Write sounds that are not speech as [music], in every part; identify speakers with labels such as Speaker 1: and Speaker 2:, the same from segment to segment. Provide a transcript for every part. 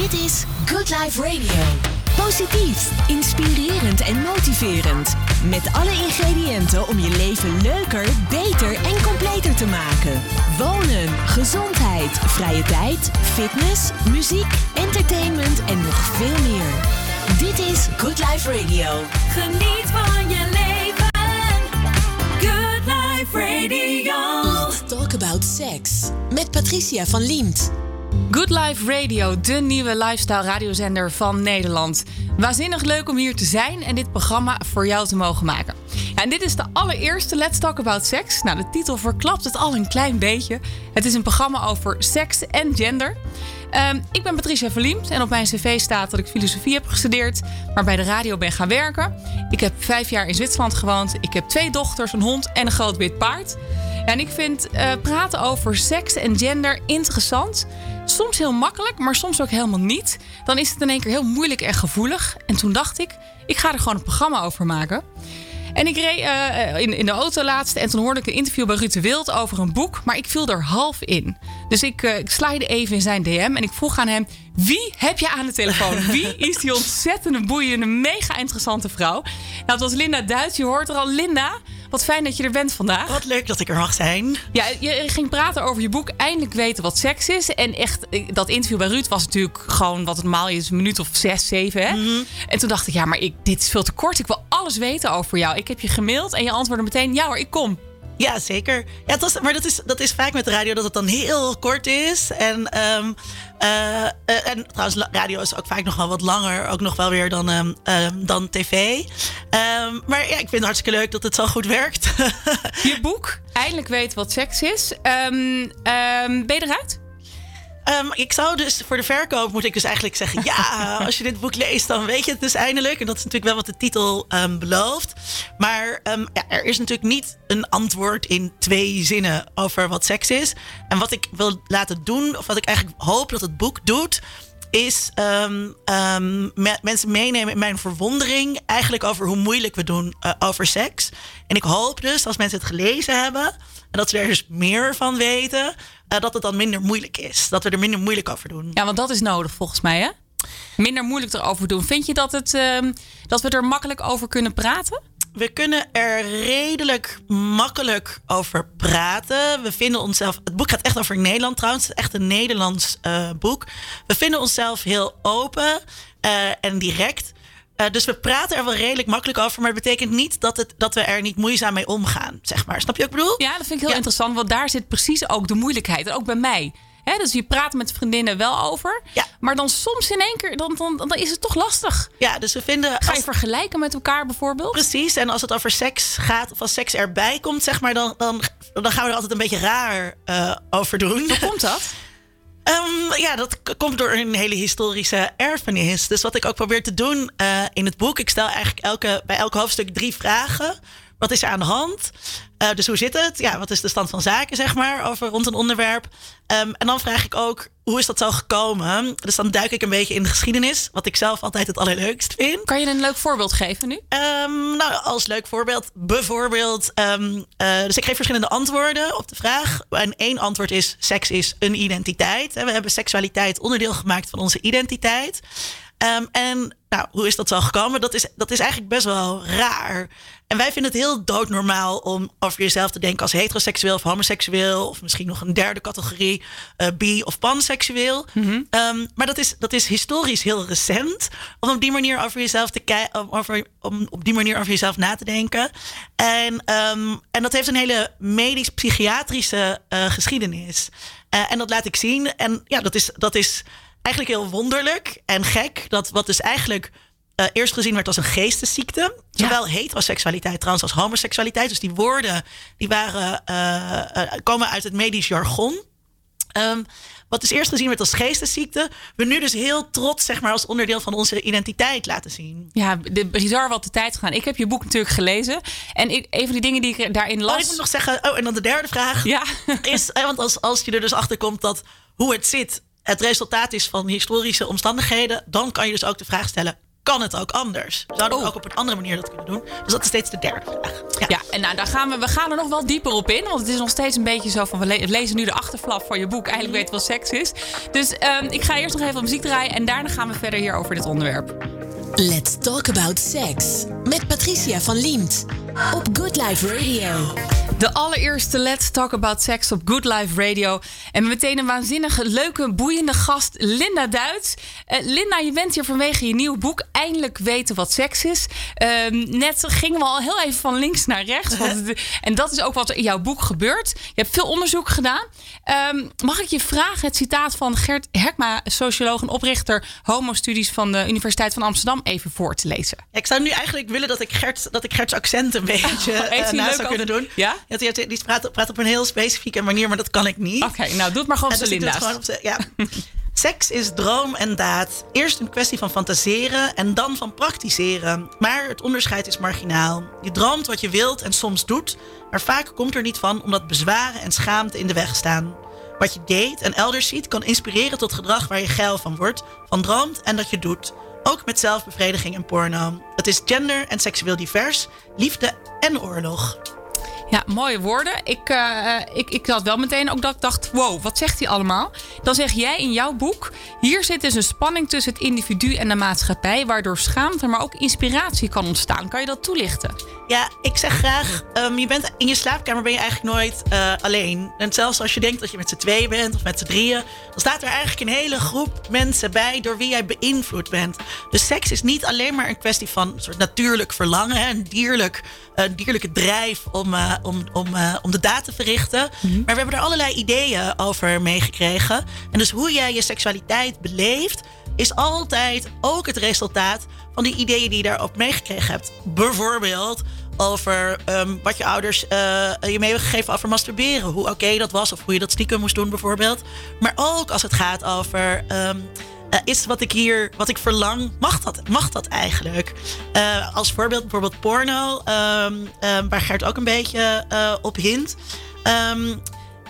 Speaker 1: Dit is Good Life Radio. Positief, inspirerend en motiverend. Met alle ingrediënten om je leven leuker, beter en completer te maken. Wonen, gezondheid, vrije tijd, fitness, muziek, entertainment en nog veel meer. Dit is Good Life Radio.
Speaker 2: Geniet van je leven. Good Life Radio.
Speaker 1: Let's talk about sex. Met Patricia van Liemt.
Speaker 3: Good Life Radio, de nieuwe lifestyle radiozender van Nederland. Waanzinnig leuk om hier te zijn en dit programma voor jou te mogen maken. Ja, en dit is de allereerste Let's Talk About Sex. Nou, de titel verklapt het al een klein beetje. Het is een programma over seks en gender. Ehm, ik ben Patricia Verliemd en op mijn cv staat dat ik filosofie heb gestudeerd, maar bij de radio ben gaan werken. Ik heb vijf jaar in Zwitserland gewoond. Ik heb twee dochters, een hond en een groot wit paard. En ik vind uh, praten over seks en gender interessant. Soms heel makkelijk, maar soms ook helemaal niet. Dan is het in één keer heel moeilijk en gevoelig. En toen dacht ik, ik ga er gewoon een programma over maken. En ik reed uh, in, in de auto laatst en toen hoorde ik een interview bij Ruud de Wild over een boek, maar ik viel er half in. Dus ik, uh, ik slide even in zijn DM en ik vroeg aan hem: Wie heb je aan de telefoon? [laughs] Wie is die ontzettende, boeiende, mega interessante vrouw? Nou, dat was Linda Duits. Je hoort er al, Linda. Wat fijn dat je er bent vandaag.
Speaker 4: Wat leuk dat ik er mag zijn.
Speaker 3: Ja, je ging praten over je boek Eindelijk weten wat seks is. En echt, dat interview bij Ruud was natuurlijk gewoon wat het normaal is, een minuut of zes, zeven. Hè? Mm -hmm. En toen dacht ik, ja, maar ik, dit is veel te kort. Ik wil alles weten over jou. Ik heb je gemaild en je antwoordde meteen, ja hoor, ik kom.
Speaker 4: Ja, zeker. Ja, maar dat is, dat is vaak met radio dat het dan heel kort is. En, um, uh, en trouwens, radio is ook vaak nog wel wat langer. Ook nog wel weer dan, um, um, dan tv. maar ja, ik vind het hartstikke leuk dat het zo goed werkt. [laughs]
Speaker 3: Je boek, Eindelijk weten wat seks is. ben je eruit?
Speaker 4: Um, ik zou dus voor de verkoop moet ik dus eigenlijk zeggen: ja, [laughs] als je dit boek leest, dan weet je het dus eindelijk. En dat is natuurlijk wel wat de titel um, belooft. Maar um, ja, er is natuurlijk niet een antwoord in twee zinnen over wat seks is. En wat ik wil laten doen, of wat ik eigenlijk hoop dat het boek doet, is um, um, me mensen meenemen in mijn verwondering eigenlijk over hoe moeilijk we doen uh, over seks. En ik hoop dus als mensen het gelezen hebben en dat ze er dus meer van weten, uh, dat het dan minder moeilijk is. Dat we er minder moeilijk over doen.
Speaker 3: Ja, want dat is nodig volgens mij, hè? Minder moeilijk erover doen. Vind je dat, het, uh, dat we er makkelijk over kunnen praten?
Speaker 4: we kunnen er redelijk makkelijk over praten. We vinden onszelf. Het boek gaat echt over Nederland trouwens. Het is echt een Nederlands uh, boek. We vinden onszelf heel open uh, en direct. Uh, dus we praten er wel redelijk makkelijk over. Maar het betekent niet dat, het, dat we er niet moeizaam mee omgaan. Zeg maar. Snap je wat ik bedoel?
Speaker 3: Ja, dat vind ik heel ja. interessant. Want daar zit precies ook de moeilijkheid. En ook bij mij. He, dus je praat met vriendinnen wel over.
Speaker 4: Ja.
Speaker 3: Maar dan soms in één keer, dan, dan, dan is het toch lastig.
Speaker 4: Ja, dus we vinden.
Speaker 3: Ga je als... vergelijken met elkaar bijvoorbeeld?
Speaker 4: Precies. En als het over seks gaat, of als seks erbij komt, zeg maar, dan, dan, dan gaan we er altijd een beetje raar uh, over doen.
Speaker 3: Hoe komt dat? [laughs]
Speaker 4: Um, ja, dat komt door een hele historische erfenis. Dus wat ik ook probeer te doen uh, in het boek, ik stel eigenlijk elke, bij elk hoofdstuk drie vragen. Wat is er aan de hand? Uh, dus hoe zit het? Ja, wat is de stand van zaken, zeg maar, over rond een onderwerp? Um, en dan vraag ik ook, hoe is dat zo gekomen? Dus dan duik ik een beetje in de geschiedenis, wat ik zelf altijd het allerleukst vind.
Speaker 3: Kan je een leuk voorbeeld geven nu?
Speaker 4: Um, nou, als leuk voorbeeld, bijvoorbeeld, um, uh, dus ik geef verschillende antwoorden op de vraag. En één antwoord is, seks is een identiteit. We hebben seksualiteit onderdeel gemaakt van onze identiteit. Um, en nou, hoe is dat zo gekomen? Dat is, dat is eigenlijk best wel raar. En wij vinden het heel doodnormaal om over jezelf te denken als heteroseksueel of homoseksueel. Of misschien nog een derde categorie, uh, bi- of panseksueel. Mm -hmm. um, maar dat is, dat is historisch heel recent. Om op die manier over jezelf te kijken, over, om op die manier over jezelf na te denken. En, um, en dat heeft een hele medisch-psychiatrische uh, geschiedenis. Uh, en dat laat ik zien. En ja, dat is. Dat is eigenlijk heel wonderlijk en gek. Dat wat dus eigenlijk uh, eerst gezien werd als een geestesziekte. Zowel ja. heteroseksualiteit trouwens als homoseksualiteit. Dus die woorden die waren, uh, uh, komen uit het medisch jargon. Um, wat dus eerst gezien werd als geestesziekte, we nu dus heel trots, zeg maar, als onderdeel van onze identiteit laten zien.
Speaker 3: Ja, de, bizar wat de tijd gaan. Ik heb je boek natuurlijk gelezen. En ik, een van die dingen die ik daarin las.
Speaker 4: Oh, ik moet nog zeggen, oh, en dan de derde vraag.
Speaker 3: Ja.
Speaker 4: Is, want als, als je er dus achter komt dat hoe het zit het resultaat is van historische omstandigheden, dan kan je dus ook de vraag stellen: kan het ook anders? Zouden we
Speaker 3: Oh.
Speaker 4: ook op een andere manier dat kunnen doen? Dus dat is steeds de derde vraag. Ja.
Speaker 3: Ja, en nou, daar gaan we, we gaan er nog wel dieper op in. Want het is nog steeds een beetje zo van... we le- lezen nu de achterflap van je boek. Eigenlijk weten wat seks is. Dus ehm, ik ga eerst nog even wat muziek draaien... en daarna gaan we verder hier over dit onderwerp.
Speaker 1: Let's talk about sex. Met Patricia van Liemt. Op Good Life Radio.
Speaker 3: De allereerste Let's Talk About Sex op Good Life Radio. En meteen een waanzinnige, leuke, boeiende gast, Linda Duits. Eh, Linda, je bent hier vanwege je nieuwe boek Eindelijk weten wat seks is. Ehm, net gingen we al heel even van links naar rechts. Want [laughs] en dat is ook wat er in jouw boek gebeurt. Je hebt veel onderzoek gedaan. Ehm, mag ik je vragen het citaat van Gert Herkma, socioloog en oprichter homostudies van de Universiteit van Amsterdam, even voor te lezen?
Speaker 4: Ja, Ik zou nu eigenlijk willen dat ik, Gert, dat ik Gert's accent een [laughs] beetje
Speaker 3: hij
Speaker 4: eh, na zou kunnen doen.
Speaker 3: Ja?
Speaker 4: Ja, die, praat, praat op een heel specifieke manier, maar dat kan ik niet.
Speaker 3: Oké, nou doe het maar gewoon op
Speaker 4: dus
Speaker 3: Linda's.
Speaker 4: gewoon op ja. [laughs] Seks is droom en daad. Eerst een kwestie van fantaseren en dan van praktiseren. Maar het onderscheid is marginaal. Je droomt wat je wilt en soms doet, maar vaak komt er niet van omdat bezwaren en schaamte in de weg staan. Wat je deed en elders ziet kan inspireren tot gedrag waar je geil van wordt, van droomt en dat je doet. Ook met zelfbevrediging en porno. Het is gender en seksueel divers, liefde en oorlog.
Speaker 3: Ja, mooie woorden. Ik, eh, ik, ik had wel meteen ook dat ik dacht, wow, wat zegt hij allemaal? Dan zeg jij in jouw boek, hier zit dus een spanning tussen het individu en de maatschappij, waardoor schaamte, maar ook inspiratie kan ontstaan. Kan je dat toelichten?
Speaker 4: Ja, ik zeg graag, ehm, je bent, in je slaapkamer ben je eigenlijk nooit eh, alleen. En zelfs als je denkt dat je met z'n tweeën bent of met z'n drieën... dan staat er eigenlijk een hele groep mensen bij door wie jij beïnvloed bent. Dus seks is niet alleen maar een kwestie van een soort natuurlijk verlangen... een dierlijk, een dierlijke drijf om, eh, om, om, eh, om de daad te verrichten. Maar we hebben er allerlei ideeën over meegekregen. En dus hoe jij je seksualiteit beleeft is altijd ook het resultaat van die ideeën die je daarop meegekregen hebt. Bijvoorbeeld over ehm, wat je ouders eh, je mee hebben gegeven over masturberen. Hoe oké dat was of hoe je dat stiekem moest doen bijvoorbeeld. Maar ook als het gaat over... ehm, eh, is wat ik hier, wat ik verlang, mag dat, mag dat eigenlijk? Eh, als voorbeeld bijvoorbeeld porno, ehm, ehm, waar Gert ook een beetje eh, op hint. Ehm,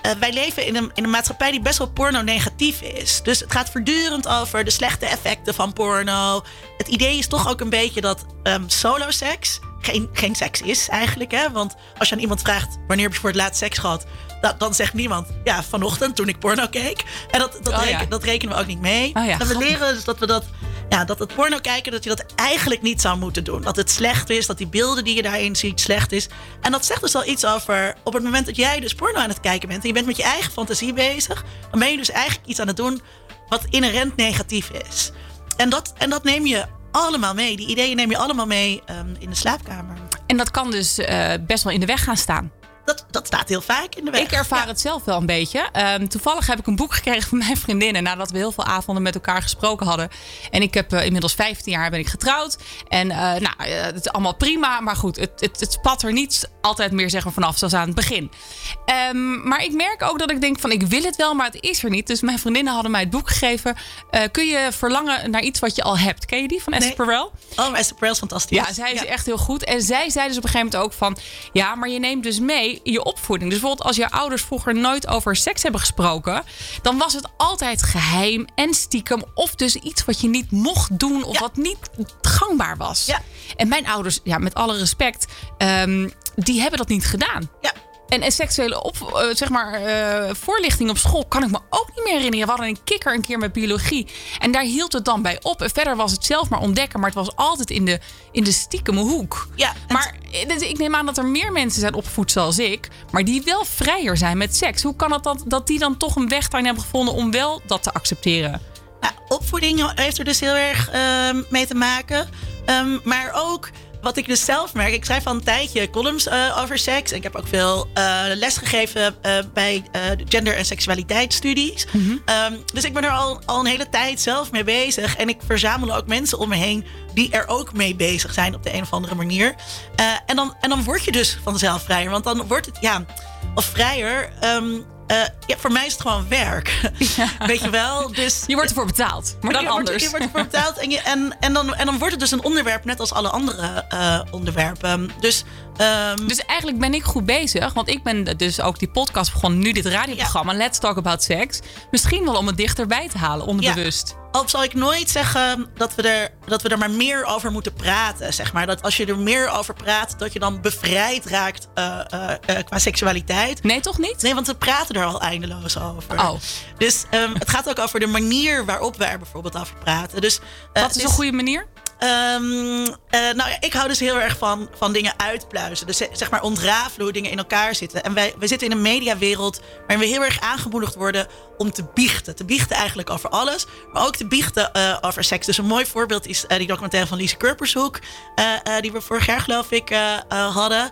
Speaker 4: eh, wij leven in een, in een maatschappij die best wel porno-negatief is. Dus het gaat voortdurend over de slechte effecten van porno. Het idee is toch ook een beetje dat solo-seks geen, geen seks is eigenlijk. Hè? Want als je aan iemand vraagt wanneer heb je voor het laatst seks gehad... dan, dan zegt niemand, ja, vanochtend toen ik porno keek. En dat, dat,
Speaker 3: Oh, ja.
Speaker 4: dat rekenen we ook niet mee.
Speaker 3: Oh, ja,
Speaker 4: en we leren dus dat we dat... Ja, dat het porno kijken, dat je dat eigenlijk niet zou moeten doen. Dat het slecht is, dat die beelden die je daarin ziet slecht is. En dat zegt dus al iets over... op het moment dat jij dus porno aan het kijken bent... en je bent met je eigen fantasie bezig... dan ben je dus eigenlijk iets aan het doen wat inherent negatief is. En dat, en dat neem je allemaal mee. Die ideeën neem je allemaal mee ehm, in de slaapkamer.
Speaker 3: En dat kan dus eh, best wel in de weg gaan staan.
Speaker 4: Dat, dat staat heel vaak in de weg.
Speaker 3: Ik ervaar
Speaker 4: Ja.
Speaker 3: het zelf wel een beetje. Ehm, toevallig heb ik een boek gekregen van mijn vriendinnen nadat we heel veel avonden met elkaar gesproken hadden. En ik heb eh, inmiddels 15 jaar ben ik getrouwd. En eh, nou, eh, het is allemaal prima. Maar goed, het, het, het spat er niet altijd meer zeg maar, vanaf zoals aan het begin. Ehm, maar ik merk ook dat ik denk van ik wil het wel, maar het is er niet. Dus mijn vriendinnen hadden mij het boek gegeven. Kun je verlangen naar iets wat je al hebt? Ken je die van Esther
Speaker 4: Nee. Oh, Esther Perel is fantastisch.
Speaker 3: Ja, zij is echt heel goed. En zij zei dus op een gegeven moment ook van... ja, maar je neemt dus mee je opvoeding. Dus bijvoorbeeld als je ouders vroeger nooit over seks hebben gesproken... dan was het altijd geheim en stiekem... of dus iets wat je niet mocht doen of
Speaker 4: Ja.
Speaker 3: wat niet gangbaar was.
Speaker 4: Ja.
Speaker 3: En mijn ouders, ja, met alle respect... ehm, die hebben dat niet gedaan.
Speaker 4: Ja.
Speaker 3: En, en seksuele op, eh, zeg maar, eh, voorlichting op school kan ik me ook niet meer herinneren. We hadden een kikker een keer met biologie. En daar hield het dan bij op. En verder was het zelf maar ontdekken. Maar het was altijd in de, in de stiekeme hoek.
Speaker 4: Ja,
Speaker 3: Maar eh, dus ik neem aan dat er meer mensen zijn opgevoed zoals ik. Maar die wel vrijer zijn met seks. Hoe kan het dat, dat die dan toch een weg daarin hebben gevonden om wel dat te accepteren?
Speaker 4: Nou, opvoeding heeft er dus heel erg ehm, mee te maken. Ehm, maar ook wat ik dus zelf merk. Ik schrijf al een tijdje columns eh, over seks. En ik heb ook veel les gegeven eh, bij eh, de gender- en seksualiteitsstudies. Ehm, dus ik ben er al, al een hele tijd zelf mee bezig. En ik verzamel ook mensen om me heen die er ook mee bezig zijn op de een of andere manier. En, dan, en dan word je dus vanzelf vrijer. Want dan wordt het, ja, of vrijer. ehm, eh, ja, voor mij is het gewoon werk. [laughs] Weet je wel? Dus
Speaker 3: Je wordt ervoor betaald, maar dan
Speaker 4: je wordt-
Speaker 3: anders.
Speaker 4: je wordt ervoor betaald en, je, en, en, dan, en dan wordt het dus een onderwerp net als alle andere eh, onderwerpen. Dus Ehm,
Speaker 3: Dus eigenlijk ben ik goed bezig. Want ik ben dus ook die podcast begonnen. Nu dit radioprogramma. Let's Talk About Sex. Misschien wel om het dichterbij te halen. Onderbewust.
Speaker 4: Al zal ik nooit zeggen dat we, er, dat we er maar meer over moeten praten. Zeg maar. Dat als je er meer over praat, dat je dan bevrijd raakt eh, eh, eh, qua seksualiteit.
Speaker 3: Nee, toch niet?
Speaker 4: Nee, want we praten er al eindeloos over.
Speaker 3: Oh.
Speaker 4: Dus ehm, het gaat ook over de manier waarop we er bijvoorbeeld over praten. Dus,
Speaker 3: Wat is een goede manier?
Speaker 4: Ehm, eh, nou ja, ik hou dus heel erg van, van dingen uitpluizen. Dus eh, zeg maar ontrafelen hoe dingen in elkaar zitten. En wij, wij zitten in een mediawereld waarin we heel erg aangemoedigd worden om te biechten. Te biechten eigenlijk over alles, maar ook te biechten eh, over seks. Dus een mooi voorbeeld is eh, die documentaire van Lise Kurpershoek, die we vorig jaar geloof ik hadden.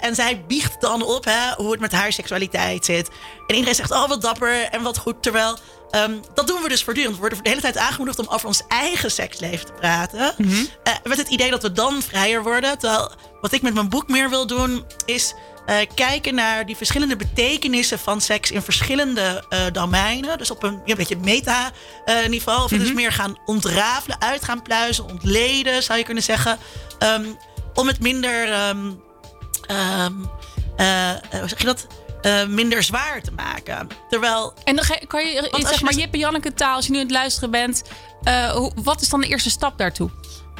Speaker 4: En zij biecht dan op hè, hoe het met haar seksualiteit zit. En iedereen zegt, oh wat dapper en wat goed. Terwijl Ehm, dat doen we dus voortdurend. We worden de hele tijd aangemoedigd om over ons eigen seksleven te praten. Eh, met het idee dat we dan vrijer worden. Terwijl wat ik met mijn boek meer wil doen, is eh, kijken naar die verschillende betekenissen van seks in verschillende eh, domeinen. Dus op een, een beetje meta-niveau. of dus meer gaan ontrafelen, uit gaan pluizen, ontleden, zou je kunnen zeggen. Ehm, om het minder. ehm, ehm, eh, eh, hoe zeg je dat? Eh, minder zwaar te maken. Terwijl
Speaker 3: En dan kan je,
Speaker 4: als
Speaker 3: zeg
Speaker 4: je
Speaker 3: maar, Jip en Janneke taal, als je nu aan het luisteren bent. eh, wat is dan de eerste stap daartoe?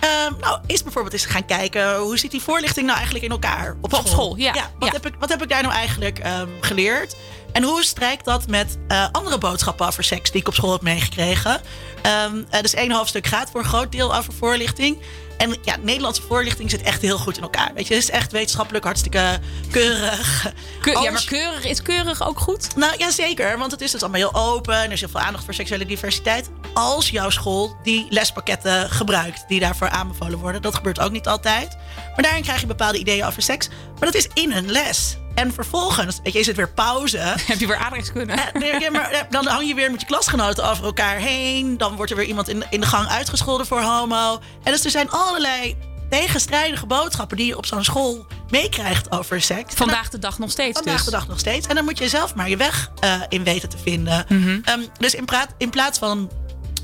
Speaker 4: Ehm, nou, is bijvoorbeeld eens gaan kijken hoe zit die voorlichting nou eigenlijk in elkaar op
Speaker 3: Op
Speaker 4: school?
Speaker 3: ja.
Speaker 4: wat,
Speaker 3: Ja.
Speaker 4: Heb ik, wat heb ik daar nou eigenlijk ehm, geleerd? En hoe strijkt dat met eh, andere boodschappen over seks die ik op school heb meegekregen? Ehm, eh, dus één hoofdstuk gaat voor een groot deel over voorlichting. En ja, Nederlandse voorlichting zit echt heel goed in elkaar. Weet je, het is echt wetenschappelijk hartstikke keurig.
Speaker 3: Keur- ja, maar keurig is keurig ook goed?
Speaker 4: nou ja, zeker. Want het is dus allemaal heel open. En er is heel veel aandacht voor seksuele diversiteit. Als jouw school die lespakketten gebruikt die daarvoor aanbevolen worden. Dat gebeurt ook niet altijd. Maar daarin krijg je bepaalde ideeën over seks. Maar dat is in een les. En vervolgens, weet je, is het weer pauze. [laughs]
Speaker 3: Heb je weer aardrijkskunde?
Speaker 4: Eh, ja, maar, eh, dan hang je weer met je klasgenoten over elkaar heen. Dan wordt er weer iemand in, in de gang uitgescholden voor homo. En dus er zijn allerlei tegenstrijdige boodschappen die je op zo'n school meekrijgt over seks. Dan-
Speaker 3: Vandaag de dag nog steeds
Speaker 4: Vandaag
Speaker 3: dus.
Speaker 4: de dag nog steeds. En dan moet je zelf maar je weg eh, in weten te vinden.
Speaker 3: Mhm.
Speaker 4: Ehm, dus in, praat, in plaats van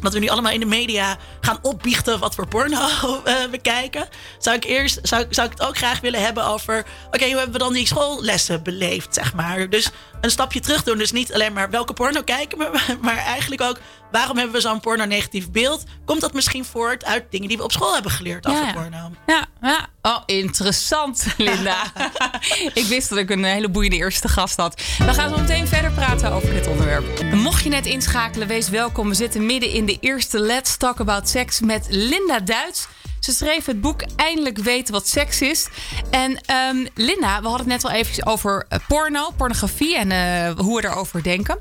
Speaker 4: dat we nu allemaal in de media gaan opbiechten wat voor porno [laughs] eh, we kijken, zou ik eerst zou, zou ik het ook graag willen hebben over: oké, hoe hebben we dan die schoollessen beleefd, zeg maar. Dus een stapje terug doen. Dus niet alleen maar welke porno kijken we, maar eigenlijk ook waarom hebben we zo'n porno-negatief beeld? Komt dat misschien voort uit dingen die we op school hebben geleerd over
Speaker 3: Ja, ja.
Speaker 4: porno?
Speaker 3: Ja, ja. Oh, interessant, Linda. [laughs] ik wist dat ik een hele boeiende eerste gast had. We gaan zo meteen verder praten over dit onderwerp. Mocht je net inschakelen, wees welkom. We zitten midden in de eerste Let's Talk About Sex met Linda Duits. Ze schreef het boek Eindelijk weten wat seks is. En ehm, Linda, we hadden het net wel even over eh, porno, pornografie en eh, hoe we erover denken.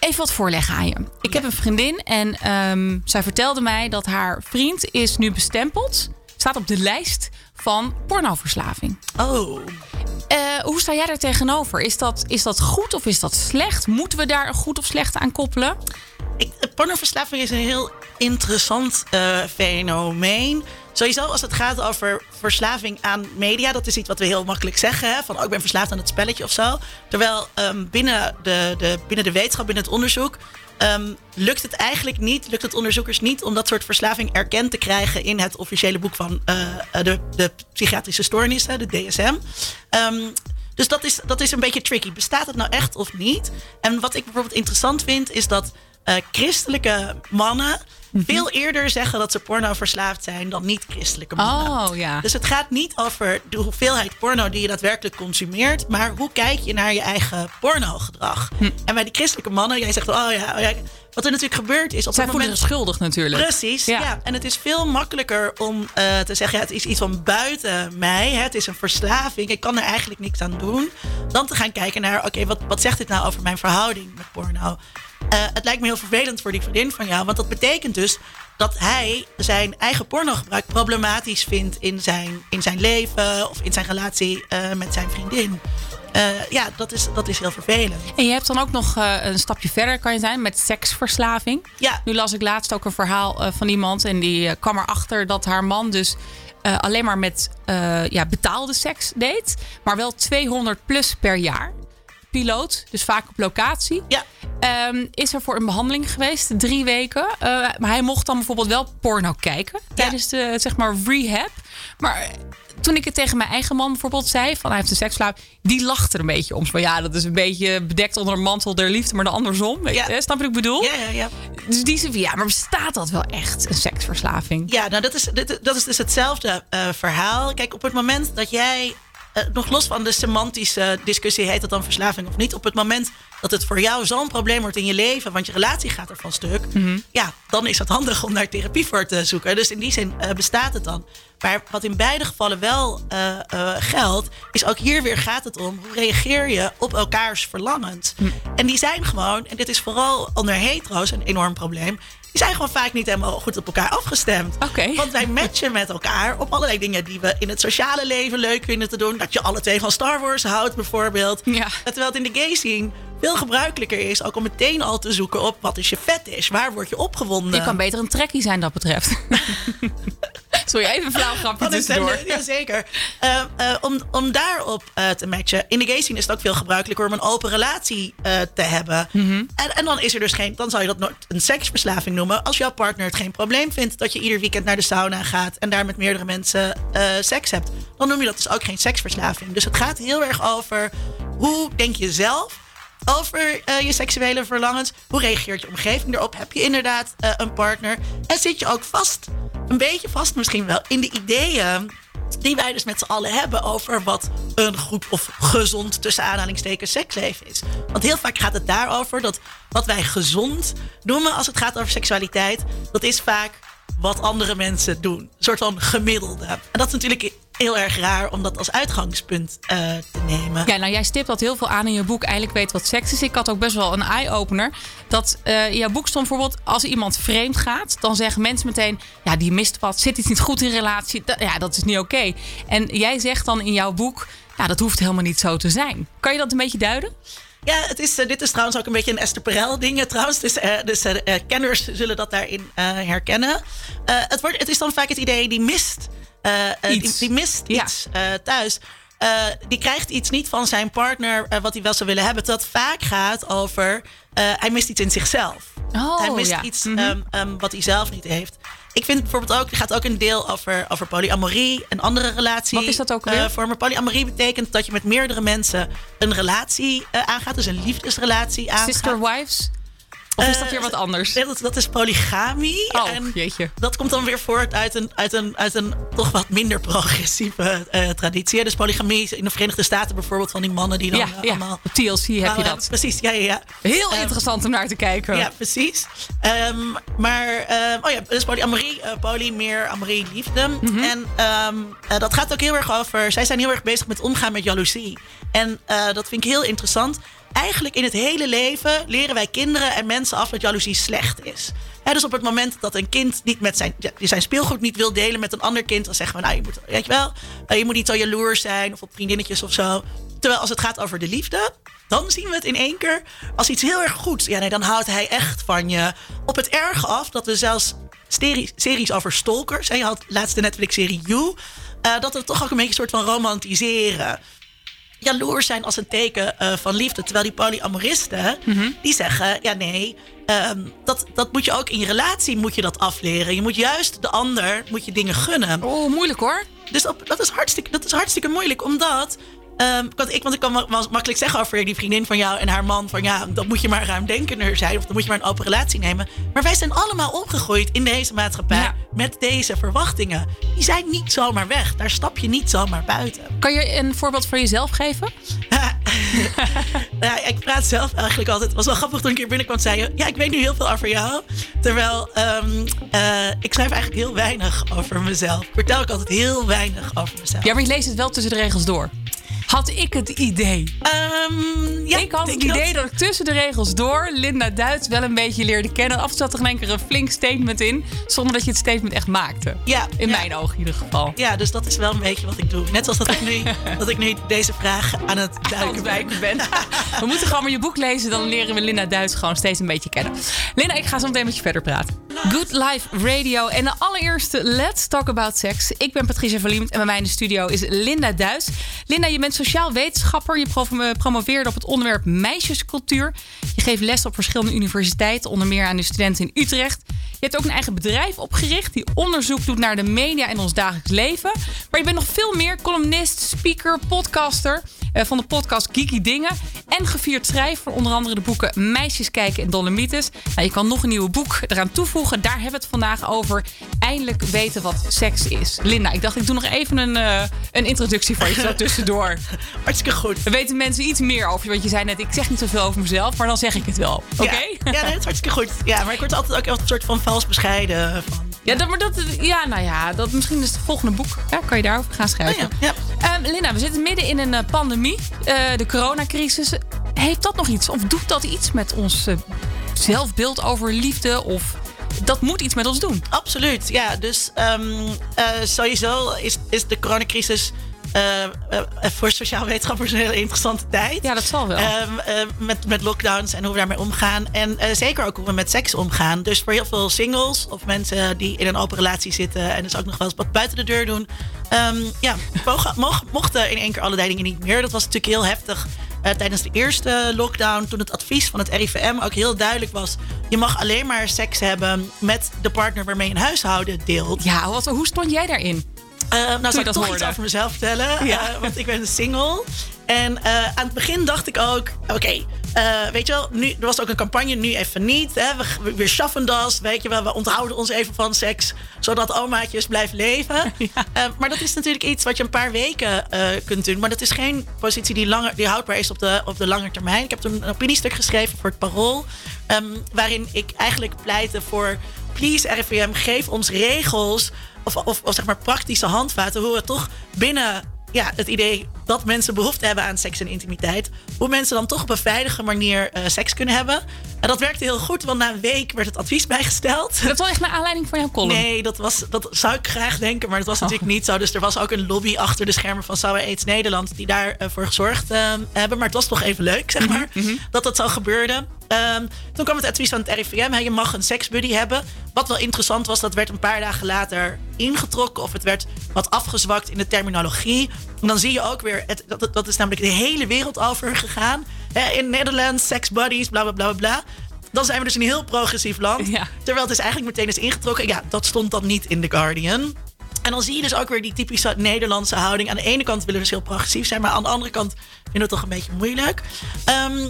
Speaker 3: Even wat voorleggen aan je. Ik heb een vriendin en ehm, zij vertelde mij dat haar vriend is nu bestempeld. Staat op de lijst van pornoverslaving.
Speaker 4: Oh.
Speaker 3: Eh, hoe sta jij daar tegenover? Is dat, is dat goed of is dat slecht? Moeten we daar een goed of slecht aan koppelen?
Speaker 4: Ik, pornoverslaving is een heel interessant eh, fenomeen. Sowieso als het gaat over verslaving aan media, dat is iets wat we heel makkelijk zeggen. Hè? Van oh, ik ben verslaafd aan het spelletje of zo. Terwijl ehm, binnen, de, de, binnen de wetenschap, binnen het onderzoek, ehm, lukt het eigenlijk niet, lukt het onderzoekers niet om dat soort verslaving erkend te krijgen in het officiële boek van eh, de, de psychiatrische stoornissen, de DSM. Ehm, dus dat is, dat is een beetje tricky. Bestaat het nou echt of niet? En wat ik bijvoorbeeld interessant vind, is dat eh, christelijke mannen veel eerder zeggen dat ze porno verslaafd zijn dan niet-christelijke mannen.
Speaker 3: Oh ja.
Speaker 4: Dus het gaat niet over de hoeveelheid porno die je daadwerkelijk consumeert, maar hoe kijk je naar je eigen pornogedrag.
Speaker 3: Hm.
Speaker 4: En bij die christelijke mannen, jij zegt, oh ja, oh ja wat er natuurlijk gebeurt is op
Speaker 3: Zij voelen
Speaker 4: moment
Speaker 3: zich schuldig natuurlijk.
Speaker 4: Precies, ja. En het is veel makkelijker om eh, te zeggen... Ja, het is iets van buiten mij, hè, het is een verslaving... ik kan er eigenlijk niks aan doen... dan te gaan kijken naar... oké, wat, wat zegt dit nou over mijn verhouding met porno? Eh, het lijkt me heel vervelend voor die vriendin van jou... want dat betekent dus dat hij zijn eigen pornogebruik problematisch vindt... in zijn, in zijn leven of in zijn relatie eh, met zijn vriendin. Eh, ja, dat is, dat is heel vervelend.
Speaker 3: En je hebt dan ook nog een stapje verder kan je zijn met seksverslaving.
Speaker 4: Ja.
Speaker 3: Nu las ik laatst ook een verhaal van iemand en die kwam erachter dat haar man dus alleen maar met ja, betaalde seks deed, maar wel 200 plus per jaar. Piloot, dus vaak op locatie.
Speaker 4: Ja.
Speaker 3: Ehm, is er voor een behandeling geweest, drie weken. Eh, maar hij mocht dan bijvoorbeeld wel porno kijken tijdens de zeg maar rehab. Maar toen ik het tegen mijn eigen man bijvoorbeeld zei, van hij heeft een seksslaap, die lachte er een beetje om. Van ja, dat is een beetje bedekt onder een mantel der liefde, maar dan andersom. Weet
Speaker 4: Ja.
Speaker 3: je, snap je wat ik bedoel?
Speaker 4: Ja, ja, ja.
Speaker 3: Dus die zei ja, maar bestaat dat wel echt, een seksverslaving?
Speaker 4: Ja, nou dat is, dat is dus hetzelfde eh, verhaal. Kijk, op het moment dat jij, eh, nog los van de semantische discussie, heet het dan verslaving of niet, op het moment dat het voor jou zo'n probleem wordt in je leven, want je relatie gaat er van stuk, ja, dan is het handig om daar therapie voor te zoeken. Dus in die zin eh, bestaat het dan. Maar wat in beide gevallen wel eh, geldt, is ook hier weer gaat het om hoe reageer je op elkaars verlangens. En die zijn gewoon, en dit is vooral onder hetero's een enorm probleem, die zijn gewoon vaak niet helemaal goed op elkaar afgestemd.
Speaker 3: Oké.
Speaker 4: Want wij matchen met elkaar op allerlei dingen die we in het sociale leven leuk vinden te doen. Dat je alle twee van Star Wars houdt, bijvoorbeeld.
Speaker 3: Ja.
Speaker 4: Terwijl het in de gay scene veel gebruikelijker is ook om meteen al te zoeken op wat is je fetish, waar word je opgewonden.
Speaker 3: Je kan beter een trekkie zijn dat betreft. [laughs] Sorry, even een flauw grapje
Speaker 4: is
Speaker 3: tussendoor.
Speaker 4: dat? Ja, zeker. Eh, eh, om, om daarop eh, te matchen. In de gay scene is het ook veel gebruikelijker om een open relatie te hebben.
Speaker 3: Mhm.
Speaker 4: en, en dan is er dus geen, dan zou je dat nooit een seksverslaving noemen. Als jouw partner het geen probleem vindt dat je ieder weekend naar de sauna gaat en daar met meerdere mensen seks hebt, dan noem je dat dus ook geen seksverslaving. Dus het gaat heel erg over hoe denk je zelf over eh, je seksuele verlangens. Hoe reageert je omgeving erop? Heb je inderdaad eh, een partner? En zit je ook vast, een beetje vast misschien wel, in de ideeën die wij dus met z'n allen hebben over wat een goed of gezond tussen aanhalingstekens seksleven is. Want heel vaak gaat het daarover dat wat wij gezond noemen als het gaat over seksualiteit, dat is vaak wat andere mensen doen. Een soort van gemiddelde. En dat is natuurlijk heel erg raar om dat als uitgangspunt eh, te nemen.
Speaker 3: Ja, nou jij stipt dat heel veel aan in je boek. Eigenlijk weet wat seks is. Ik had ook best wel een eye-opener. Dat eh, in jouw boek stond bijvoorbeeld... als iemand vreemd gaat, dan zeggen mensen meteen... ja, die mist wat, zit iets niet goed in relatie. Dat, ja, dat is niet oké. En jij zegt dan in jouw boek... ja, dat hoeft helemaal niet zo te zijn. Kan je dat een beetje duiden?
Speaker 4: Ja, het is, eh, dit is trouwens ook een beetje een Esther Perel ding eh, trouwens. Dus, eh, dus eh, eh, kenners zullen dat daarin eh, herkennen. Eh, het, wordt, het is dan vaak het idee die mist eh, eh, die,
Speaker 3: Iets.
Speaker 4: die mist
Speaker 3: Ja.
Speaker 4: iets eh, thuis. Eh, die krijgt iets niet van zijn partner eh, wat hij wel zou willen hebben. Dat vaak gaat over eh, hij mist iets in zichzelf.
Speaker 3: Oh,
Speaker 4: hij mist
Speaker 3: ja.
Speaker 4: iets
Speaker 3: Mhm.
Speaker 4: ehm, ehm, wat hij zelf niet heeft. Ik vind bijvoorbeeld ook, er gaat ook een deel over, over polyamorie, een andere relatie.
Speaker 3: Wat is dat ook
Speaker 4: eh,
Speaker 3: weer?
Speaker 4: vormen. Polyamorie betekent dat je met meerdere mensen een relatie eh, aangaat, dus een liefdesrelatie aangaat.
Speaker 3: Sister wives? Of is dat
Speaker 4: Eh,
Speaker 3: weer wat anders?
Speaker 4: Dat, dat is polygamie.
Speaker 3: Oh,
Speaker 4: en
Speaker 3: jeetje.
Speaker 4: dat komt dan weer voort uit een, uit een, uit een toch wat minder progressieve eh, traditie. Dus polygamie in de Verenigde Staten bijvoorbeeld van die mannen die dan
Speaker 3: Ja,
Speaker 4: eh,
Speaker 3: ja.
Speaker 4: allemaal...
Speaker 3: op TLC heb je
Speaker 4: allemaal-
Speaker 3: dat.
Speaker 4: Precies, ja, ja, ja.
Speaker 3: Heel
Speaker 4: Ehm,
Speaker 3: interessant om naar te kijken.
Speaker 4: Ja, precies. Ehm, maar, oh ja, dus polyamorie, poly, meer amorie, liefde.
Speaker 3: Mhm.
Speaker 4: En ehm, eh, dat gaat ook heel erg over... Zij zijn heel erg bezig met omgaan met jaloezie. En dat vind ik heel interessant. Eigenlijk in het hele leven leren wij kinderen en mensen af dat jaloezie slecht is. Dus op het moment dat een kind niet met zijn, zijn speelgoed niet wil delen met een ander kind, dan zeggen we, nou, je moet, weet je wel, eh, je moet niet zo jaloers zijn of op vriendinnetjes of zo. Terwijl als het gaat over de liefde, dan zien we het in één keer als iets heel erg goeds. Ja, nee, dan houdt hij echt van je. Op het erg af dat we zelfs series, series over stalkers, en je had laatst de Netflix-serie You, eh, dat we het toch ook een beetje een soort van romantiseren jaloers zijn als een teken eh, van liefde. Terwijl die polyamoristen, die zeggen... ja nee, ehm, dat, dat moet je ook in je relatie moet je dat afleren. Je moet juist de ander moet je dingen gunnen.
Speaker 3: Oh, moeilijk hoor.
Speaker 4: Dus dat, dat, is hartstikke, dat is hartstikke moeilijk, omdat... ehm, want, ik, want ik kan ma- ma- makkelijk zeggen over die vriendin van jou en haar man... van ja, dan moet je maar ruimdenkender zijn... of dan moet je maar een open relatie nemen. Maar wij zijn allemaal opgegroeid in deze maatschappij...
Speaker 3: Ja.
Speaker 4: met deze verwachtingen. Die zijn niet zomaar weg. Daar stap je niet zomaar buiten.
Speaker 3: Kan je een voorbeeld van jezelf geven? [laughs]
Speaker 4: Ja, ik praat zelf eigenlijk altijd. Het was wel grappig toen ik hier binnenkwam. Zei je, ja, ik weet nu heel veel over jou. Terwijl ehm, eh, ik schrijf eigenlijk heel weinig over mezelf. Ik vertel ook altijd heel weinig over mezelf.
Speaker 3: Ja, maar je leest het wel tussen de regels door. Had ik het idee.
Speaker 4: Ehm, ja,
Speaker 3: ik had het idee dat ik tussen de regels door Linda Duits wel een beetje leerde kennen. Af en toe zat er in één keer een flink statement in. Zonder dat je het statement echt maakte.
Speaker 4: Ja,
Speaker 3: In
Speaker 4: ja.
Speaker 3: mijn ogen in ieder geval.
Speaker 4: Ja, dus dat is wel een beetje wat ik doe. Net zoals dat ik nu, [laughs] dat ik nu deze vraag aan het duiken ben.
Speaker 3: Ben. We moeten gewoon maar je boek lezen. Dan leren we Linda Duits gewoon steeds een beetje kennen. Linda, ik ga zo meteen met je verder praten. Good Life Radio en de allereerste Let's Talk About Sex. Ik ben Patricia Verliemd en bij mij in de studio is Linda Duis. Linda, je bent sociaal wetenschapper. Je pro- promoveerde op het onderwerp meisjescultuur. Je geeft les op verschillende universiteiten, onder meer aan de studenten in Utrecht. Je hebt ook een eigen bedrijf opgericht die onderzoek doet naar de media en ons dagelijks leven. Maar je bent nog veel meer columnist, speaker, podcaster eh, van de podcast Geeky Dingen. En gevierd schrijver onder andere de boeken Meisjes kijken en Dolomites. Nou, je kan nog een nieuw boek eraan toevoegen. Daar hebben we het vandaag over. Eindelijk weten wat seks is. Linda, ik dacht ik doe nog even een, eh, een introductie voor je zo tussendoor. [laughs]
Speaker 4: Hartstikke goed.
Speaker 3: Dan weten mensen iets meer over je. Want je zei net, ik zeg niet zoveel over mezelf, maar dan zeg ik het wel. Oké?
Speaker 4: Ja, ja nee, dat is hartstikke goed. Ja, maar ik word altijd ook een soort van vals bescheiden. Van,
Speaker 3: Ja, dat, maar dat, ja, nou ja, dat misschien is het volgende boek. Ja, kan je daarover gaan
Speaker 4: Oh
Speaker 3: schrijven.
Speaker 4: ja, ja.
Speaker 3: Ehm, Linda, we zitten midden in een eh, pandemie, eh, de coronacrisis. Heeft dat nog iets, of doet dat iets met ons zelfbeeld over liefde? Of dat moet iets met ons doen?
Speaker 4: Absoluut, ja. Dus ehm, eh, sowieso is, is de coronacrisis voor sociaal wetenschappers een hele interessante tijd.
Speaker 3: Ja, dat zal wel.
Speaker 4: Ehm, eh, met, met lockdowns en hoe we daarmee omgaan. En eh, zeker ook hoe we met seks omgaan. Dus voor heel veel singles of mensen die in een open relatie zitten en dus ook nog wel eens wat buiten de deur doen. ehm, ja, mogen, [laughs] mochten in één keer allerlei dingen niet meer. Dat was natuurlijk heel heftig. eh, tijdens de eerste lockdown, toen het advies van het RIVM ook heel duidelijk was: je mag alleen maar seks hebben met de partner waarmee je een huishouden deelt.
Speaker 3: ja, wat, hoe stond jij daarin?
Speaker 4: Eh, nou, zal ik
Speaker 3: dat
Speaker 4: toch
Speaker 3: hoorde.
Speaker 4: iets over mezelf vertellen?
Speaker 3: Ja.
Speaker 4: Eh, want ik ben single. En eh, aan het begin dacht ik ook... Oké, weet je wel, nu, er was ook een campagne, nu even niet. Hè? We, we schaffen das, weet je wel. We onthouden ons even van seks, zodat omaatjes blijven leven. [laughs] Maar dat is natuurlijk iets wat je een paar weken kunt doen. Maar dat is geen positie die, langer, die houdbaar is op de, op de lange termijn. Ik heb toen een opiniestuk geschreven voor het Parool... ehm, waarin ik eigenlijk pleitte voor... Please, RIVM, geef ons regels of, of, of zeg maar praktische handvaten hoe we toch binnen ja, het idee dat mensen behoefte hebben aan seks en intimiteit, hoe mensen dan toch op een veilige manier eh, seks kunnen hebben. En dat werkte heel goed, want na een week werd het advies [laughs] bijgesteld.
Speaker 3: Dat was echt naar aanleiding van jouw column.
Speaker 4: Nee, dat, was, dat zou ik graag denken, maar dat was natuurlijk niet zo. Dus er was ook een lobby achter de schermen van Sauer AIDS Nederland die daarvoor voor gezorgd eh, hebben. Maar het was toch even leuk, zeg maar, dat dat zo gebeurde. Ehm, toen kwam het advies van het RIVM, je mag een seksbuddy hebben. Wat wel interessant was, dat werd een paar dagen later ingetrokken of het werd wat afgezwakt in de terminologie. En dan zie je ook weer, het, dat, dat is namelijk de hele wereld over gegaan. In Nederland, sex buddies, bla bla bla bla. Dan zijn we dus een heel progressief land.
Speaker 3: Ja.
Speaker 4: Terwijl het is eigenlijk meteen is ingetrokken. Ja, dat stond dan niet in The Guardian. En dan zie je dus ook weer die typische Nederlandse houding. Aan de ene kant willen we dus heel progressief zijn, maar aan de andere kant vinden we het toch een beetje moeilijk. Ehm, eh,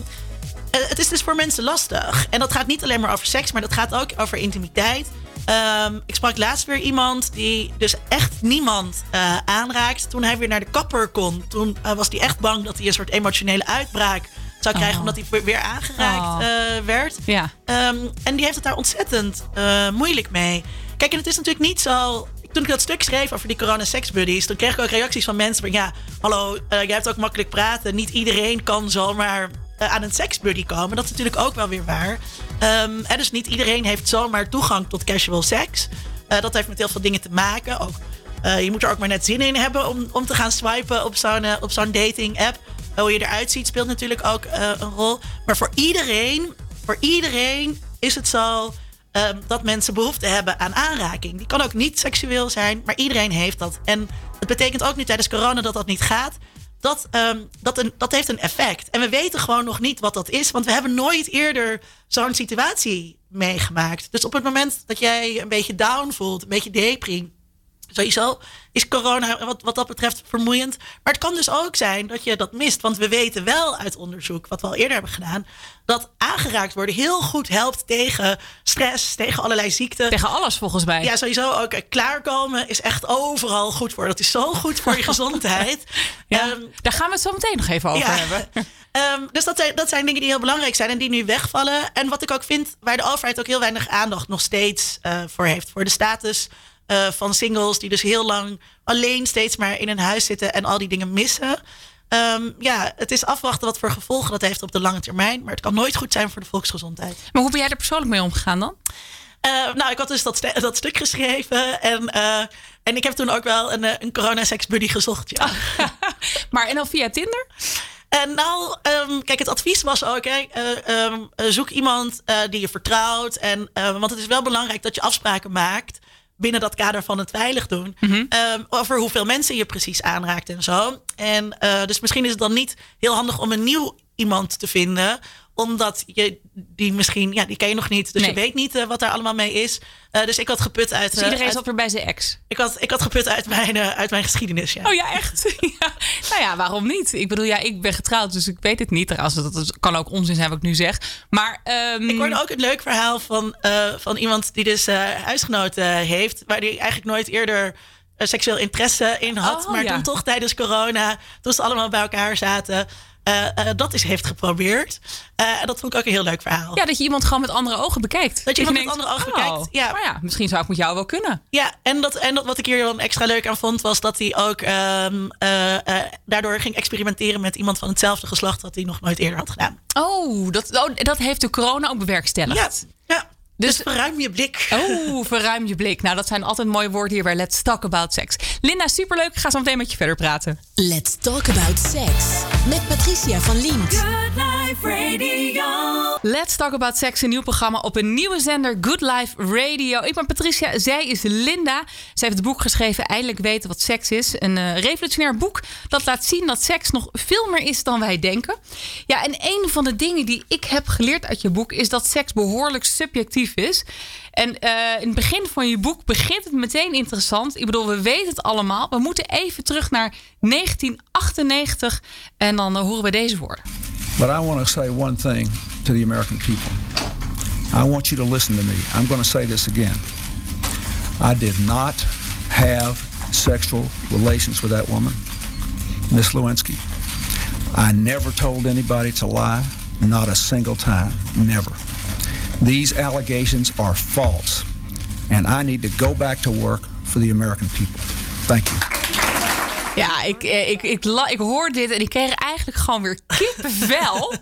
Speaker 4: het is dus voor mensen lastig. En dat gaat niet alleen maar over seks, maar dat gaat ook over intimiteit. Ehm, ik sprak laatst weer iemand die dus echt niemand eh, aanraakt. Toen hij weer naar de kapper kon, toen eh, was hij echt bang dat hij een soort emotionele uitbraak zou krijgen,
Speaker 3: Oh.
Speaker 4: omdat hij weer- aangeraakt
Speaker 3: Oh.
Speaker 4: eh, werd.
Speaker 3: Ja.
Speaker 4: Ehm, en die heeft het daar ontzettend eh, moeilijk mee. Kijk, en het is natuurlijk niet zo. Toen ik dat stuk schreef over die corona sex buddies, toen kreeg ik ook reacties van mensen van ja, hallo, eh, jij hebt ook makkelijk praten. Niet iedereen kan zomaar eh, aan een seksbuddy komen. Dat is natuurlijk ook wel weer waar. Ehm, dus niet iedereen heeft zomaar toegang tot casual seks. Eh, dat heeft met heel veel dingen te maken. Ook, eh, je moet er ook maar net zin in hebben om, om te gaan swipen op zo'n op zo'n dating app. Hoe je eruit ziet speelt natuurlijk ook een rol. Maar voor iedereen, voor iedereen is het zo ehm, dat mensen behoefte hebben aan aanraking. Die kan ook niet seksueel zijn, maar iedereen heeft dat. En het betekent ook nu tijdens corona dat dat niet gaat. Dat, ehm, dat, een, dat heeft een effect. En we weten gewoon nog niet wat dat is, want we hebben nooit eerder zo'n situatie meegemaakt. Dus op het moment dat jij een beetje down voelt, een beetje depri, Sowieso is corona wat, wat dat betreft vermoeiend. Maar het kan dus ook zijn dat je dat mist. Want we weten wel uit onderzoek, wat we al eerder hebben gedaan, dat aangeraakt worden heel goed helpt tegen stress, tegen allerlei ziekten.
Speaker 3: Tegen alles volgens mij.
Speaker 4: Ja, sowieso ook klaarkomen is echt overal goed voor. Dat is zo goed voor je [laughs] gezondheid.
Speaker 3: Ja,
Speaker 4: Ehm,
Speaker 3: Daar gaan we het zo meteen nog even over hebben. [laughs]
Speaker 4: Ehm, dus dat zijn, dat zijn dingen die heel belangrijk zijn en die nu wegvallen. En wat ik ook vind, waar de overheid ook heel weinig aandacht nog steeds eh, voor heeft. Voor de status eh, van singles die dus heel lang alleen steeds maar in een huis zitten en al die dingen missen. Ehm, ja, het is afwachten wat voor gevolgen dat heeft op de lange termijn. Maar het kan nooit goed zijn voor de volksgezondheid.
Speaker 3: Maar hoe ben jij er persoonlijk mee omgegaan dan?
Speaker 4: Eh, nou, ik had dus dat, st- dat stuk geschreven. En, eh, en ik heb toen ook wel een, een corona-sex buddy gezocht. Ja. [laughs]
Speaker 3: Maar en dan via Tinder?
Speaker 4: En nou, ehm, kijk, het advies was ook, hè, eh, ehm, eh, zoek iemand die je vertrouwt. En, want het is wel belangrijk dat je afspraken maakt binnen dat kader van het veilig doen. ehm, over hoeveel mensen je precies aanraakt en zo. En eh, dus misschien is het dan niet heel handig om een nieuw iemand te vinden omdat je die misschien, ja, die ken je nog niet. Dus
Speaker 3: Nee.
Speaker 4: je weet niet eh, wat daar allemaal mee is. Eh, dus ik had geput uit.
Speaker 3: Dus
Speaker 4: eh,
Speaker 3: iedereen
Speaker 4: uit-
Speaker 3: zat weer bij zijn ex.
Speaker 4: ik, had, ik had geput uit mijn, eh, uit mijn geschiedenis. Ja.
Speaker 3: Oh ja, echt? [laughs] ja. Nou ja, waarom niet? Ik bedoel, ja, ik ben getrouwd, dus ik weet het niet. Trouwens, dat, dat kan ook onzin zijn wat ik nu zeg. Maar ehm,
Speaker 4: Ik hoorde ook een leuk verhaal van, eh, van iemand die dus eh huisgenoten heeft, waar die eigenlijk nooit eerder eh, seksueel interesse in had.
Speaker 3: Oh,
Speaker 4: maar
Speaker 3: ja.
Speaker 4: toen toch tijdens corona, toen ze allemaal bij elkaar zaten, eh, eh, dat is heeft geprobeerd. Eh, en dat vond ik ook een heel leuk verhaal.
Speaker 3: ja, dat je iemand gewoon met andere ogen bekijkt.
Speaker 4: Dat je iemand met andere ogen
Speaker 3: oh,
Speaker 4: bekijkt, ja.
Speaker 3: Maar ja, misschien zou ik met jou wel kunnen.
Speaker 4: Ja, en, dat, en dat, wat ik hier dan extra leuk aan vond, was dat hij ook ehm, eh, eh, daardoor ging experimenteren met iemand van hetzelfde geslacht wat hij nog nooit eerder had gedaan.
Speaker 3: Oh, dat, oh, dat heeft de corona ook
Speaker 4: Ja,
Speaker 3: bewerkstelligd.
Speaker 4: ja.
Speaker 3: Dus-
Speaker 4: Dus, verruim je blik.
Speaker 3: Oh, verruim je blik. Nou, dat zijn altijd mooie woorden hier bij Let's Talk About Sex. Linda, superleuk. Ik ga zo meteen met je verder praten.
Speaker 1: Let's talk about sex. Met Patricia van Liemt.
Speaker 2: Good Life Radio.
Speaker 3: Let's Talk About Sex, een nieuw programma op een nieuwe zender Good Life Radio. Ik ben Patricia, zij is Linda. Zij heeft het boek geschreven Eindelijk weten wat seks is. Een eh, revolutionair boek dat laat zien dat seks nog veel meer is dan wij denken. Ja, en een van de dingen die ik heb geleerd uit je boek is dat seks behoorlijk subjectief is. En eh, in het begin van je boek begint het meteen interessant. Ik bedoel, we weten het allemaal. We moeten even terug naar 1998 en dan eh, horen we deze woorden.
Speaker 5: But I want to say one thing to the American people. I want you to listen to me. I'm going to say this again. I did not have sexual relations with that woman, Miss Lewinsky. I never told anybody to lie, not a single time, never. These allegations are false, and I need to go back to work for the American people. Thank you.
Speaker 3: Ja, ik, eh, ik, ik, ik hoor dit en ik kreeg eigenlijk gewoon weer kippenvel. [laughs]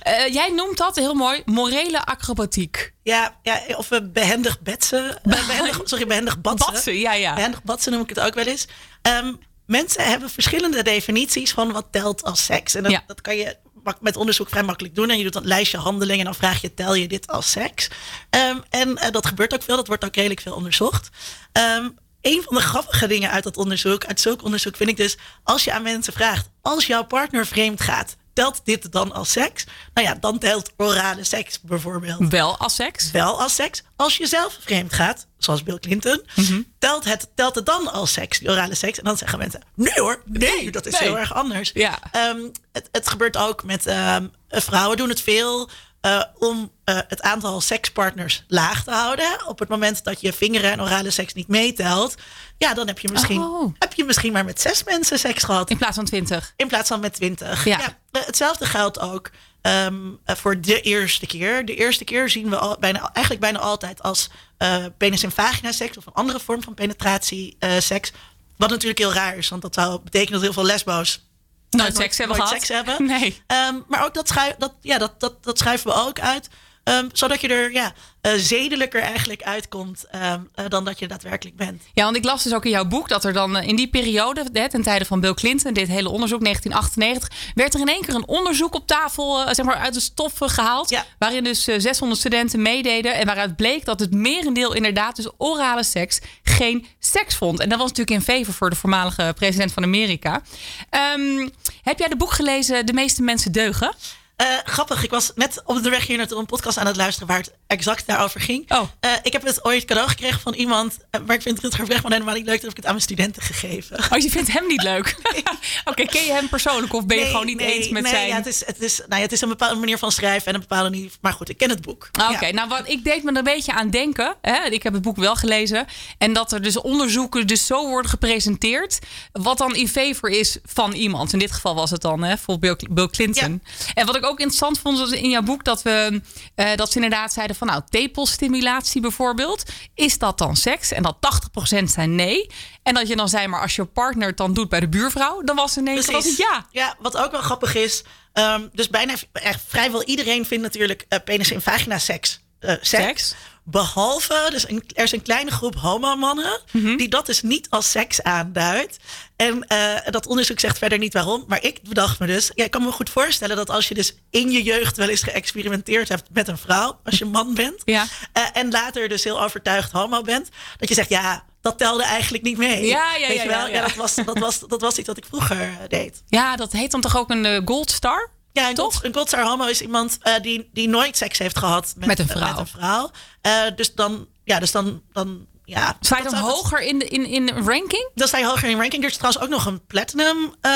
Speaker 3: Eh, jij noemt dat heel mooi morele acrobatiek.
Speaker 4: Ja, ja of uh, behendig betsen. Eh, behendig, [laughs] sorry, behendig batsen.
Speaker 3: Batsen, ja, ja.
Speaker 4: Behendig batsen noem ik het ook wel eens. Ehm, mensen hebben verschillende definities van wat telt als seks. En dat,
Speaker 3: Ja.
Speaker 4: dat kan je met onderzoek vrij makkelijk doen. En je doet een lijstje handelingen en dan vraag je, tel je dit als seks? Ehm, en eh, dat gebeurt ook veel. Dat wordt ook redelijk veel onderzocht. Ehm, een van de grappige dingen uit dat onderzoek, uit zulk onderzoek, vind ik dus, als je aan mensen vraagt, als jouw partner vreemd gaat, telt dit dan als seks? Nou ja, dan telt orale seks bijvoorbeeld
Speaker 3: Wel als seks.
Speaker 4: wel als seks. Als je zelf vreemd gaat, zoals Bill Clinton,
Speaker 3: Mhm.
Speaker 4: telt, het, telt het dan als seks, die orale seks? En dan zeggen mensen, nee hoor, nee, dat is
Speaker 3: nee.
Speaker 4: heel erg anders.
Speaker 3: Ja.
Speaker 4: Ehm, het, het gebeurt ook met ehm, vrouwen doen het veel eh, om eh, het aantal sekspartners laag te houden. Op het moment dat je vingeren en orale seks niet meetelt, ja, dan heb je misschien,
Speaker 3: Oh.
Speaker 4: heb je misschien maar met zes mensen seks gehad.
Speaker 3: In plaats van twintig.
Speaker 4: In plaats van met 20.
Speaker 3: Ja.
Speaker 4: eh, hetzelfde geldt ook ehm, eh, voor de eerste keer. De eerste keer zien we al, bijna, eigenlijk bijna altijd als eh, penis- en vagina seks of een andere vorm van penetratie seks. Wat natuurlijk heel raar is, want dat zou betekenen dat heel veel lesbo's
Speaker 3: Nooit seks hebben
Speaker 4: nooit
Speaker 3: gehad.
Speaker 4: seks hebben.
Speaker 3: Nee.
Speaker 4: Ehm, maar ook dat, schui- dat, ja, dat, dat, dat schuiven we ook uit. Ehm, zodat je er ja, eh, zedelijker eigenlijk uitkomt ehm, eh, dan dat je daadwerkelijk bent.
Speaker 3: Ja, want ik las dus ook in jouw boek dat er dan eh, in die periode, hè, ten tijde van Bill Clinton, dit hele onderzoek 1998, werd er in één keer een onderzoek op tafel, zeg maar uit de stof eh, gehaald,
Speaker 4: Ja.
Speaker 3: waarin dus eh, 600 studenten meededen en waaruit bleek dat het merendeel inderdaad dus orale seks geen seks vond. En dat was natuurlijk in favor voor de voormalige president van Amerika. Ehm, heb jij de boek gelezen De meeste mensen deugen?
Speaker 4: Eh, grappig, ik was net op de weg hier naartoe een podcast aan het luisteren waar het exact daarover ging.
Speaker 3: Oh.
Speaker 4: Eh, ik heb het ooit cadeau gekregen van iemand, eh, maar ik vind Rutger Bregman helemaal niet leuk, dat heb ik het aan mijn studenten gegeven.
Speaker 3: Oh, je vindt hem niet leuk? [laughs] [laughs] Oké, ken je hem persoonlijk of ben je gewoon niet eens met
Speaker 4: nee,
Speaker 3: zijn...
Speaker 4: Ja, het, is, het, is, nou ja, het is een bepaalde manier van schrijven en een bepaalde manier. Maar goed, ik ken het boek.
Speaker 3: Ah, Oké,
Speaker 4: Ja.
Speaker 3: nou wat ik deed me er een beetje aan denken. Hè? Ik heb het boek wel gelezen. En dat er dus onderzoeken dus zo worden gepresenteerd. Wat dan in favor is van iemand. In dit geval was het dan hè, voor Bill, Bill Clinton. En wat ik ook interessant vond in jouw boek dat we eh, dat ze inderdaad zeiden van nou tepelstimulatie bijvoorbeeld. Is dat dan seks? En dat 80% zei nee. En dat je dan zei maar als je partner het dan doet bij de buurvrouw, dan was nee. Dan was het ja.
Speaker 4: Ja, wat ook wel grappig is. ehm, dus bijna echt vrijwel iedereen vindt natuurlijk eh, penis en vagina seks. eh, seks.
Speaker 3: Seks.
Speaker 4: Behalve, dus een, er is een kleine groep homomannen
Speaker 3: Mhm.
Speaker 4: die dat dus niet als seks aanduidt. En eh, dat onderzoek zegt verder niet waarom. Maar ik bedacht me dus, ja, ik kan me goed voorstellen dat als je dus in je jeugd wel eens geëxperimenteerd hebt met een vrouw, als je man bent,
Speaker 3: Ja.
Speaker 4: eh, en later dus heel overtuigd homo bent, dat je zegt, ja, dat telde eigenlijk niet mee.
Speaker 3: Ja, ja,
Speaker 4: Weet
Speaker 3: ja,
Speaker 4: je wel?
Speaker 3: ja, ja.
Speaker 4: dat, was, dat, was, dat was iets wat ik vroeger deed.
Speaker 3: Ja, dat heet dan toch ook een eh, gold star?
Speaker 4: Ja, een,
Speaker 3: Toch?
Speaker 4: Een homo is iemand eh, die, die nooit seks heeft gehad met,
Speaker 3: Met een
Speaker 4: eh,
Speaker 3: vrouw.
Speaker 4: Met een vrouw. Eh, dus dan, ja, dus dan, dan ja.
Speaker 3: Sta je dan hoger in, de, in, in ranking?
Speaker 4: Dan sta je hoger in ranking. Er is trouwens ook nog een platinum eh,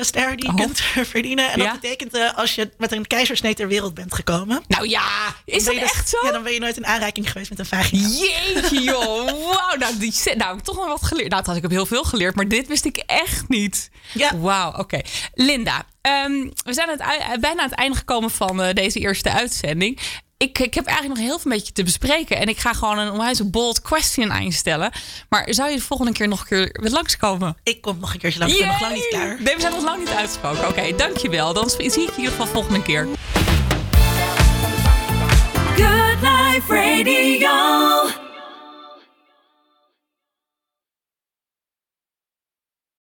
Speaker 4: ster die je
Speaker 3: Oh.
Speaker 4: kunt [laughs] verdienen. En
Speaker 3: Ja.
Speaker 4: dat betekent als je met een keizersnee ter wereld bent gekomen.
Speaker 3: Nou ja, is dat
Speaker 4: dus-
Speaker 3: echt zo?
Speaker 4: Ja, dan ben je nooit in aanraking geweest met een vagina.
Speaker 3: Jeetje joh, [laughs] wauw. Nou, die, nou, ik heb toch nog wat geleerd. Nou, dat had ik heb heel veel geleerd, maar dit wist ik echt niet.
Speaker 4: Ja.
Speaker 3: Wauw, oké. Linda, ehm, we zijn aan het, ui- bijna aan het einde gekomen van eh, deze eerste uitzending. Ik, ik heb eigenlijk nog heel veel een beetje te bespreken. En ik ga gewoon een onwijs bold question aan je stellen. Maar zou je de volgende keer nog een keer weer langskomen?
Speaker 4: Ik kom nog een keertje langs. Ik ben nog lang niet klaar.
Speaker 3: Nee, we zijn nog lang niet uitgesproken. Oké, dankjewel. Dan zie ik je in ieder geval volgende keer.
Speaker 2: Good Life Radio.